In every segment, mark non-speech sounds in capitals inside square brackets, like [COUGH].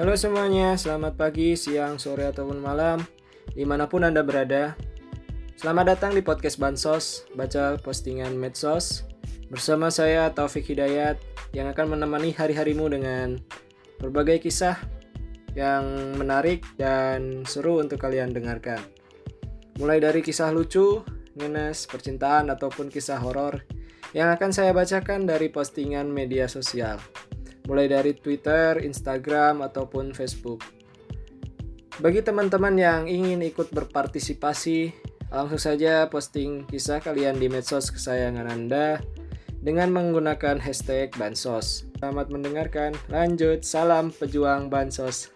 Halo semuanya, selamat pagi, siang, sore, ataupun malam Di mana pun Anda berada. Selamat datang di podcast Bansos Baca postingan medsos Bersama saya Taufik Hidayat Yang akan menemani hari-harimu dengan Berbagai kisah Yang menarik dan seru untuk kalian dengarkan. Mulai dari kisah lucu, ngenes, percintaan, ataupun kisah horor Yang akan saya bacakan dari postingan media sosial mulai dari Twitter, Instagram, ataupun Facebook. Bagi teman-teman yang ingin ikut berpartisipasi, langsung saja posting kisah kalian di medsos kesayangan Anda dengan menggunakan hashtag Bansos. Selamat mendengarkan, lanjut, salam pejuang Bansos.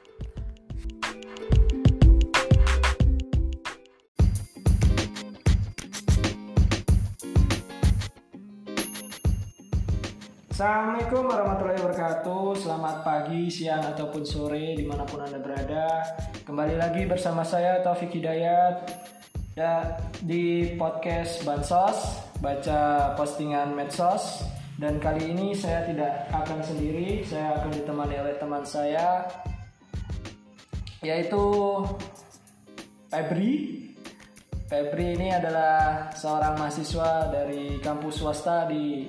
Assalamualaikum warahmatullahi wabarakatuh. Selamat pagi, siang, ataupun sore Di mana pun Anda berada. Kembali lagi bersama saya Taufik Hidayat ya, Di podcast Bansos Baca postingan medsos. Dan kali ini saya tidak akan sendiri Saya akan ditemani oleh teman saya Yaitu Febri. Febri ini adalah seorang mahasiswa dari kampus swasta di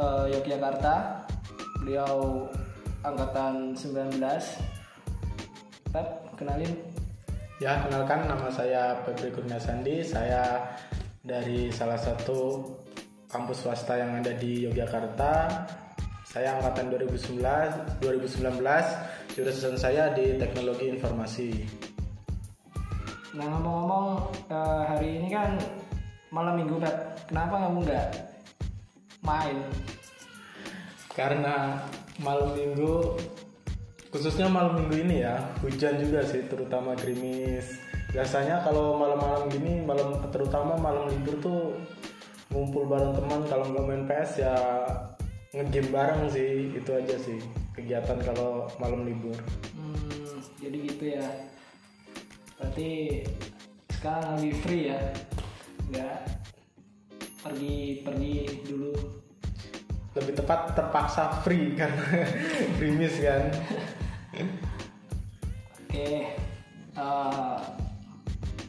uh, Yogyakarta. Beliau angkatan 19. Pep, kenalin. Ya, kenalkan nama saya Febri Kurnia Sandi. Saya dari salah satu kampus swasta yang ada di Yogyakarta. Saya angkatan 2019, 2019 jurusan saya di Teknologi Informasi. Nah ngomong-ngomong uh, hari ini kan malam minggu Pep. Kenapa kamu nggak main? Karena malam minggu khususnya malam minggu ini ya hujan juga sih terutama gerimis biasanya kalau malam-malam gini malam terutama malam libur tuh ngumpul bareng teman kalau nggak main PS ya ngegame bareng sih itu aja sih kegiatan kalau malam libur Hmm, jadi gitu ya. Berarti sekarang lagi free ya? Nggak pergi pergi dulu. lebih tepat terpaksa free [LAUGHS] karena gerimis kan Oke. eh,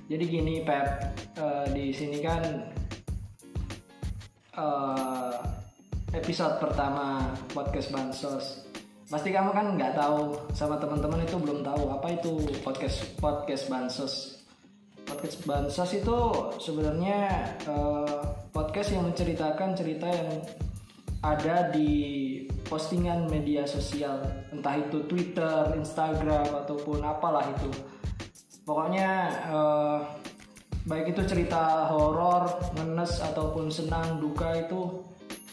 jadi gini Pep, Eh, di sini kan eh, episode pertama podcast Bansos. Pasti kamu kan nggak tahu sama teman-teman itu belum tahu apa itu podcast podcast Bansos. Podcast Bansos itu sebenarnya eh, podcast yang menceritakan cerita yang ada di postingan media sosial, entah itu Twitter, Instagram ataupun apalah itu. Pokoknya eh, baik itu cerita horor, ngenes ataupun senang, duka itu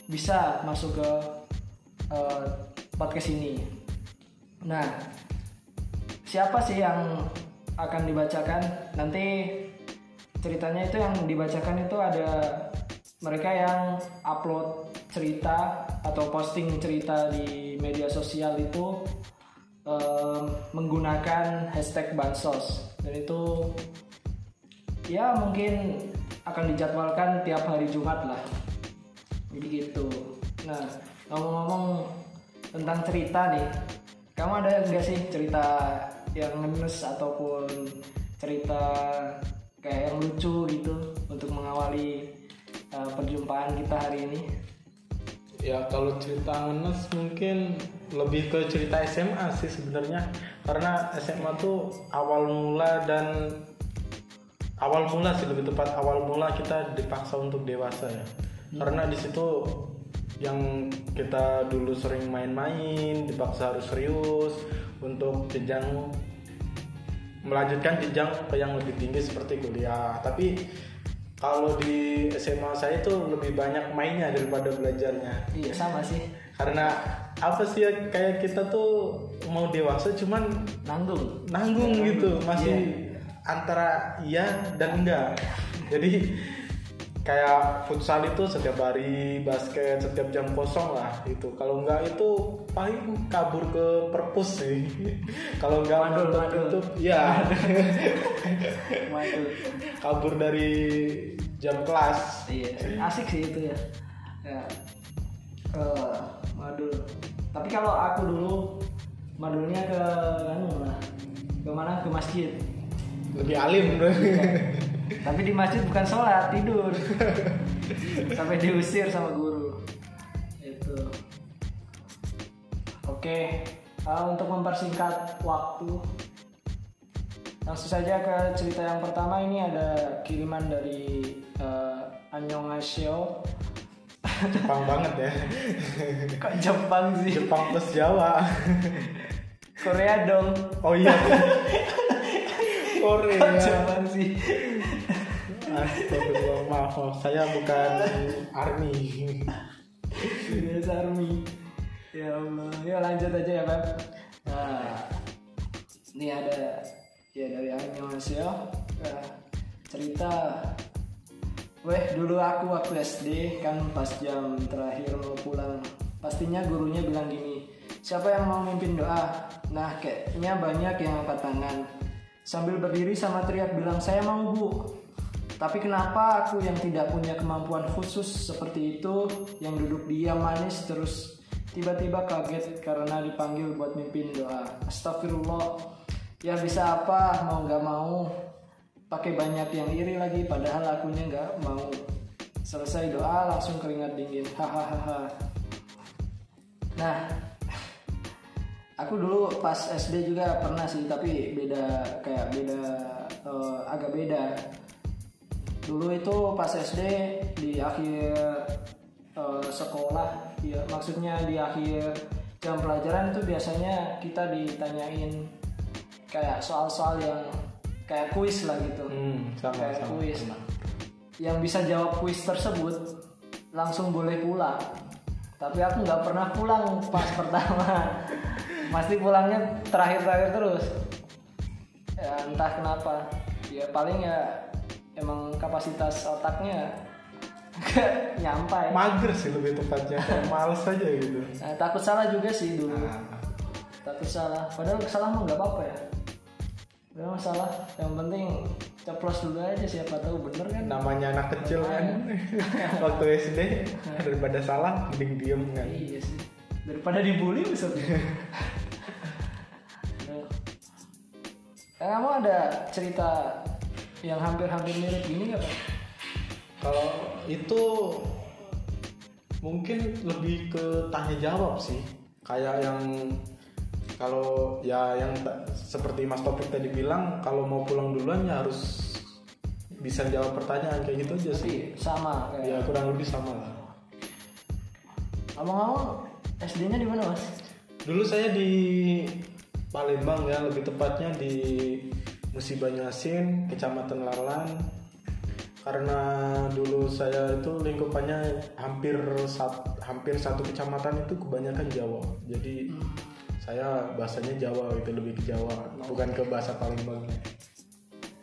bisa masuk ke eh, podcast ini. Nah, siapa sih yang akan dibacakan? Nanti ceritanya itu yang dibacakan itu ada mereka yang upload cerita atau posting cerita di media sosial itu em, menggunakan hashtag bansos. Dan itu ya mungkin akan dijadwalkan tiap hari Jumat lah. Jadi gitu. Nah ngomong-ngomong tentang cerita nih kamu ada nggak sih cerita yang ngenes ataupun cerita kayak yang lucu gitu untuk mengawali uh, perjumpaan kita hari ini. Ya kalau cerita ngenes mungkin lebih ke cerita SMA sih sebenarnya. Karena SMA tuh awal mula dan awal mula sih lebih tepat awal mula kita dipaksa untuk dewasa ya. Karena di situ yang kita dulu sering main-main dipaksa harus serius untuk jenjang melanjutkan jenjang ke yang lebih tinggi seperti kuliah. Tapi kalau di SMA saya itu lebih banyak mainnya daripada belajarnya. Iya sama sih. Karena apa sih ya kayak kita tuh mau dewasa cuman nanggung. nanggung Iya, gitu nanggung. masih antara iya dan enggak. Jadi kayak futsal itu setiap hari basket setiap jam kosong lah itu kalau enggak itu paling kabur ke perpus sih. [LAUGHS] Kalau enggak Madul, nonton madul. YouTube ya [LAUGHS] kabur dari jam kelas. Iya, asik sih itu ya. Ya. Eh, waduh. Tapi kalau aku dulu madulnya ke anu lah ke mana ke masjid. Lebih alim [LAUGHS] tapi di masjid bukan sholat tidur. [LAUGHS] Sampai diusir sama guru. Itu. Oke uh, untuk mempersingkat waktu langsung saja ke cerita yang pertama. Ini ada kiriman dari uh, Annyeonghaseyo [LAUGHS] Jepang banget ya. Kok Jepang sih? Jepang plus Jawa. Korea dong. Oh iya. [LAUGHS] Korea. Kok Jepang sih Astagfirullah maaf, maaf. Saya bukan army. Biasa army. Ya Allah. Ya lanjut aja ya Beb. Nah ini ada ya dari Annyeonghaseyo nah, cerita. Weh dulu aku waktu SD kan pas jam terakhir mau pulang Pastinya gurunya bilang gini Siapa yang mau mimpin doa? Nah kayaknya banyak yang angkat tangan. Sambil berdiri sama teriak bilang saya mau bu Tapi kenapa aku yang tidak punya kemampuan khusus seperti itu Yang duduk diam manis terus Tiba-tiba kaget karena dipanggil buat mimpin doa? Astagfirullah. Ya bisa apa mau gak mau. Pakai banyak yang iri lagi padahal akunya nggak mau. Selesai doa langsung keringat dingin. Hahaha. Nah aku dulu pas SD juga pernah sih tapi beda kayak beda eh, agak beda dulu itu pas SD di akhir eh, sekolah ya maksudnya di akhir jam pelajaran itu biasanya kita ditanyain kayak soal-soal yang kayak kuis lah gitu. Hmm, sama kayak sama kuis. sama. yang bisa jawab kuis tersebut langsung boleh pulang. Tapi aku nggak pernah pulang pas pertama. [LAUGHS] Pasti pulangnya terakhir-terakhir terus. Ya entah kenapa. Ya paling ya emang kapasitas otaknya nggak nyampai. Mager sih lebih tepatnya. Kayak males aja gitu. Nah, takut salah juga sih dulu. Nah, takut salah. Padahal salah mah nggak apa-apa ya. Gak masalah. Yang penting ceplos dulu aja siapa tahu bener kan? Namanya anak kecil kan. [LAUGHS] Waktu SD daripada salah mending diem kan. Iya sih. Daripada dibully maksudnya [LAUGHS] kamu ada cerita yang hampir-hampir mirip gini gak pak? kalau itu mungkin lebih ke tanya jawab sih kayak yang kalau ya yang seperti Mas Topik tadi bilang kalau mau pulang duluan ya harus bisa jawab pertanyaan kayak gitu aja sih Tapi sama ya kurang lebih sama lah Ngomong-ngomong SD-nya di mana mas? dulu saya di Palembang ya lebih tepatnya di Musi Banyuasin Kecamatan Lalan karena dulu saya itu lingkupannya hampir sat- hampir satu kecamatan itu kebanyakan Jawa jadi saya bahasanya Jawa itu lebih ke Jawa bukan ke bahasa Palembang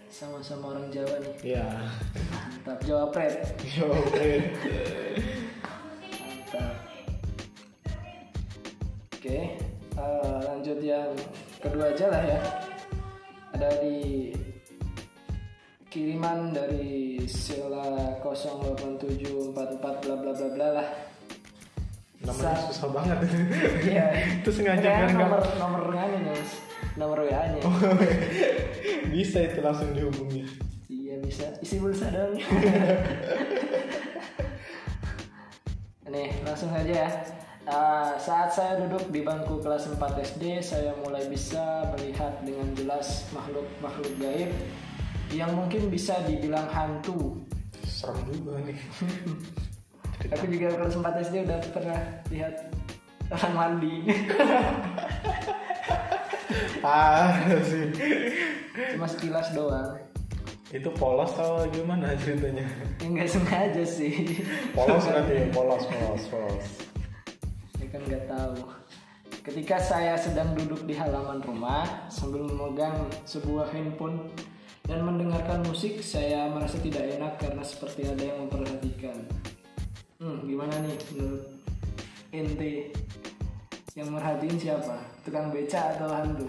Sama-sama orang Jawa nih. ya Mantap Jawa Pret. Jawa. Mantap. Oke, eh, lanjut yang kedua aja lah ya. Ada di kiriman dari Sela 08744 bla bla bla bla lah. namanya Sa- susah banget Iya. itu sengaja biar nggak nomor nomor Mas. Nomor WA-nya. [LAUGHS] bisa itu langsung dihubungi Iya bisa. Isi pulsa dong. [LAUGHS] Nih langsung saja ya. Ah, saat saya duduk di bangku kelas 4 SD, saya mulai bisa melihat dengan jelas makhluk-makhluk gaib yang mungkin bisa dibilang hantu. serem juga nih [LAUGHS] Aku juga kelas 4 SD udah pernah lihat orang mandi. parah [LAUGHS] sih Cuma sekilas doang. itu polos atau gimana ceritanya Enggak sengaja sih. polos berarti polos polos polos Saya kan nggak tahu. Ketika saya sedang duduk di halaman rumah sambil memegang sebuah handphone dan mendengarkan musik, saya merasa tidak enak karena seperti ada yang memperhatikan. Hmm, gimana nih menurut ente? Yang merhatiin siapa? Tukang beca atau hantu?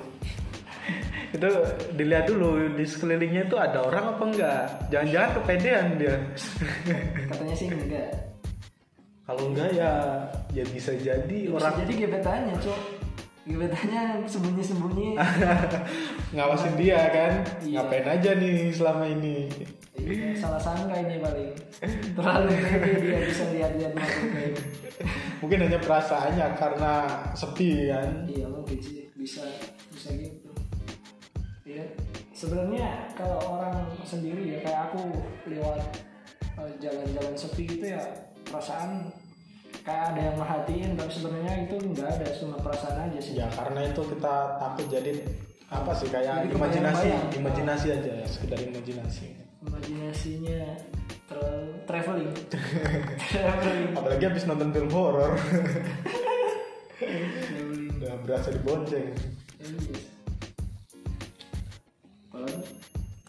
[LAUGHS] itu dilihat dulu di sekelilingnya itu ada orang apa enggak jangan-jangan kepedean dia Katanya sih enggak. kalau enggak ya ya bisa jadi Bisa orang jadi gebetannya, Cok. gebetannya sembunyi-sembunyi. [LAUGHS] Ngawasin dia kan? Iya. ngapain aja nih selama ini? Iya, salah sangka ini paling. Terlalu pede dia bisa lihat-lihat [LAUGHS] mungkin hanya perasaannya karena sepi kan? Iya mungkin sih. Bisa bisa gitu. Iya. Sebenarnya kalau orang sendiri ya kayak aku lewat eh, jalan-jalan sepi gitu ya perasaan kayak ada yang merhatiin tapi sebenarnya itu nggak ada cuma perasaan aja sih. Ya karena itu kita takut jadi apa sih kayak Jadi imajinasi imajinasi aja ya sekedar imajinasi. Imajinasinya terlalu traveling. [LAUGHS] Traveling. Apalagi habis nonton film horor. Udah berasa dibonceng. Iya. apalagi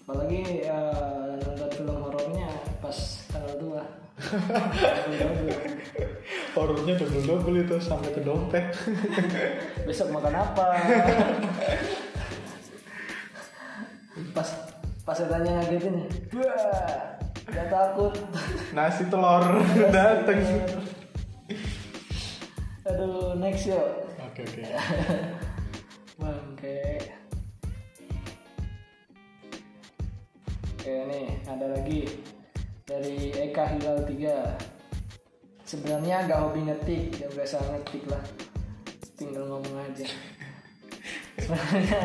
apalagi eh, nonton film horornya pas tanggal 2 [LAUGHS] horornya double double itu sampai ke dompet. [LAUGHS] Besok makan apa? Pas pas saya tanya ngagetin wah gak takut. Nasi telur [LAUGHS] dateng. Aduh next yuk. Oke oke. [LAUGHS] Bangke. Oke nih ada lagi. Dari Eka Hilal 3 sebenarnya agak hobi ngetik ya biasa ngetik lah. Tinggal ngomong aja. Sebenarnya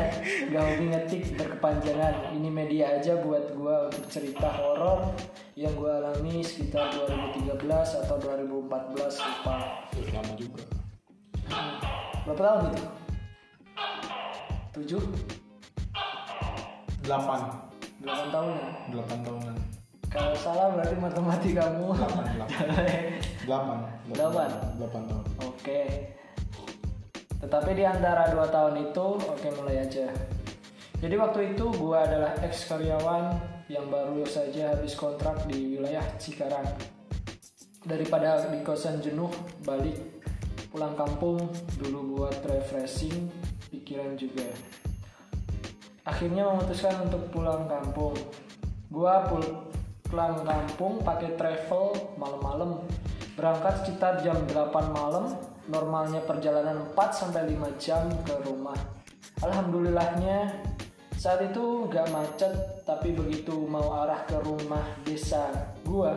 gak hobi ngetik berkepanjangan. Ini media aja buat gua untuk cerita horor yang gua alami sekitar 2013 atau 2014 lupa. Lama juga. Berapa tahun itu? tujuh? delapan. Delapan tahun ya? delapan tahunan. Kalau salah berarti matematikamu delapan. Delapan? Delapan? delapan tahun. Oke. Tetapi di antara dua tahun itu oke mulai aja. Jadi waktu itu gua adalah ex karyawan yang baru saja habis kontrak di wilayah Cikarang. Daripada di kosan jenuh balik pulang kampung dulu buat refreshing pikiran juga. Akhirnya memutuskan untuk pulang kampung. Gua pul- pulang kampung pakai travel malam-malam berangkat sekitar jam 8 malam normalnya perjalanan 4 sampai 5 jam ke rumah. Alhamdulillahnya saat itu gak macet tapi begitu mau arah ke rumah desa gua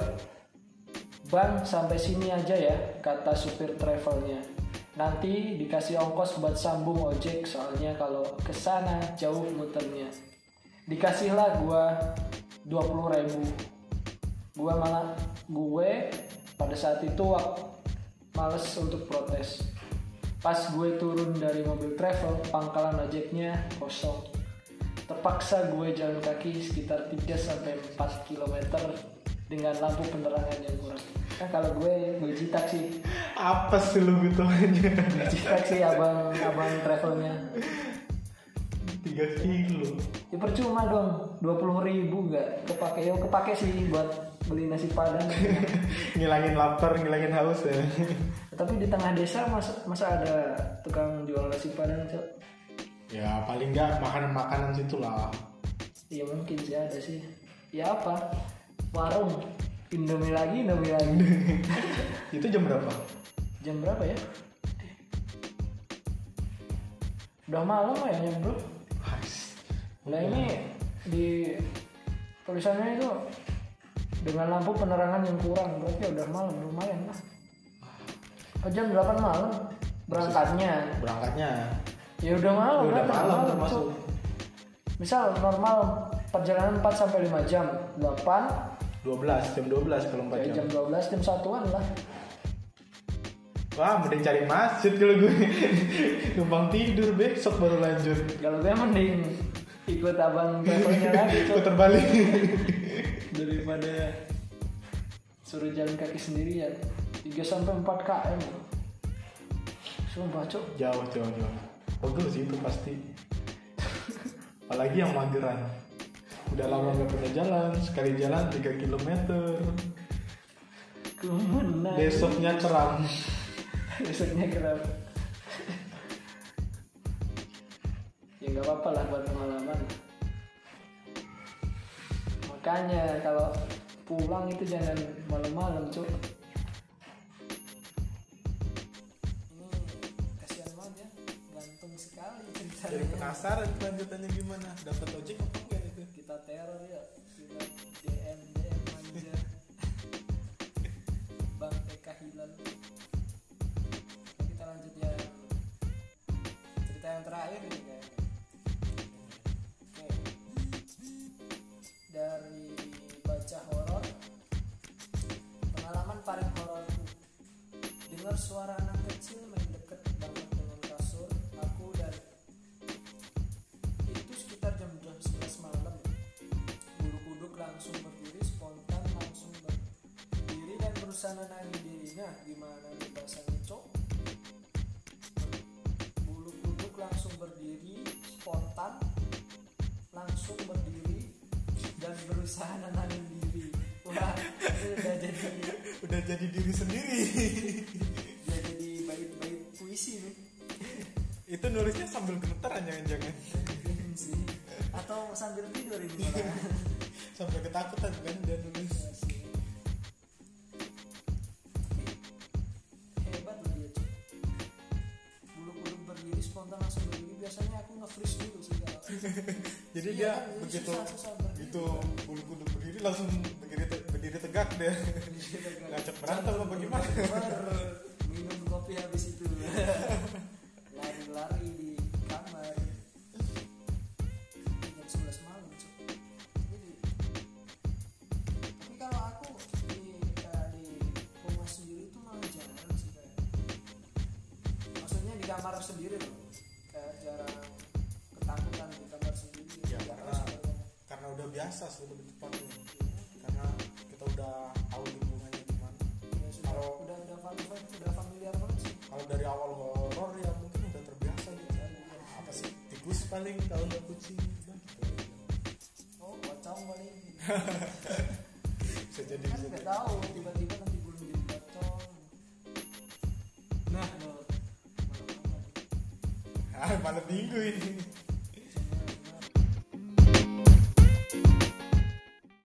Bang sampai sini aja ya kata supir travelnya. Nanti dikasih ongkos buat sambung ojek soalnya kalau ke sana jauh muternya. Dikasihlah gua 20 ribu. Gua malah gue pada saat itu wak- males untuk protes. Pas gue turun dari mobil travel pangkalan ojeknya kosong. Terpaksa gue jalan kaki sekitar 3 sampai 4 km dengan lampu penerangan yang kurang. Kan kalau gue gue taksi, apa sih lu gitu? Aja gue taksi abang abang travelnya. tiga kilo? Ya percuma dong, 20 ribu gak kepake. Yo kepake sih buat beli nasi padang. [LAUGHS] ngilangin lapar ngilangin haus ya [LAUGHS] Tapi di tengah desa masa, masa ada tukang jual nasi padang Cok? ya paling nggak makanan makanan situ lah Iya mungkin sih ada sih. Ya apa? Warung Indomie lagi, Indomie lagi. [LAUGHS] itu jam berapa Jam berapa ya? Udah malam kayaknya bro. Nah ini di tulisannya itu dengan lampu penerangan yang kurang berarti udah malam lumayan lah. Oh, jam 8 malam berangkatnya. berangkatnya Ya udah malam Ya udah kan, malam termasuk. Cuk. Misal normal perjalanan 4 sampai 5 jam, 8 12 jam 12 kalau 4 ya jam jam 12 jam satuan lah. wah mending cari masjid kalau gue [LAUGHS] numpang tidur besok baru lanjut Kalau gue mending ikut abang [LAUGHS] travelnya lagi Cuk. putar balik daripada suruh jalan kaki sendirian 3 sampai 4 km. Sumpah cok jauh jauh jauh. Pegel sih itu pasti. Apalagi yang mageran. Udah lama nggak pernah jalan sekali jalan 3 km kemenang. Besoknya keram besoknya kerap ya nggak apa-apa lah buat pengalaman makanya kalau pulang itu jangan malam-malam cok ini kasihan banget ya gantung jadi penasaran kelanjutannya gimana? Dapat ojek apa enggak itu? Kita teror ya kita DM DM manja. [LAUGHS] Bang Eka Hilal dan berusaha nenangin dirinya gimana nih? Bahasanya cok bulu kuduk langsung berdiri spontan langsung berdiri dan berusaha nenangin diri. Wah udah jadi udah jadi diri sendiri. Udah jadi bait-bait puisi nih. Itu nulisnya sambil gemetaran jangan-jangan sih. Atau sambil tidur ini malah. sampai ketakutan kan dia nulis [LAUGHS] jadi Iya dia kan, ini begitu susah, susah begitu bulu kuduk berdiri langsung berdiri te- berdiri tegak deh [LAUGHS] ngajak berantem apa gimana? Ber- minum kopi habis itu. [LAUGHS] Lari-lari di biasa sih lebih tepatnya karena kita udah tahu lingkungannya gimana. Ya, sudah, Kalau- udah udah familiar udah familiar banget sih. kalau dari awal horor ya mungkin udah terbiasa gitu kan. Apa sih? Tikus paling kalau nggak kucing. Udah gitu. Oh pocong paling. [LAUGHS] Bisa jadi kan nggak tahu tiba-tiba nanti belum jadi pocong. Nah. Ah, [LAUGHS] malam minggu ini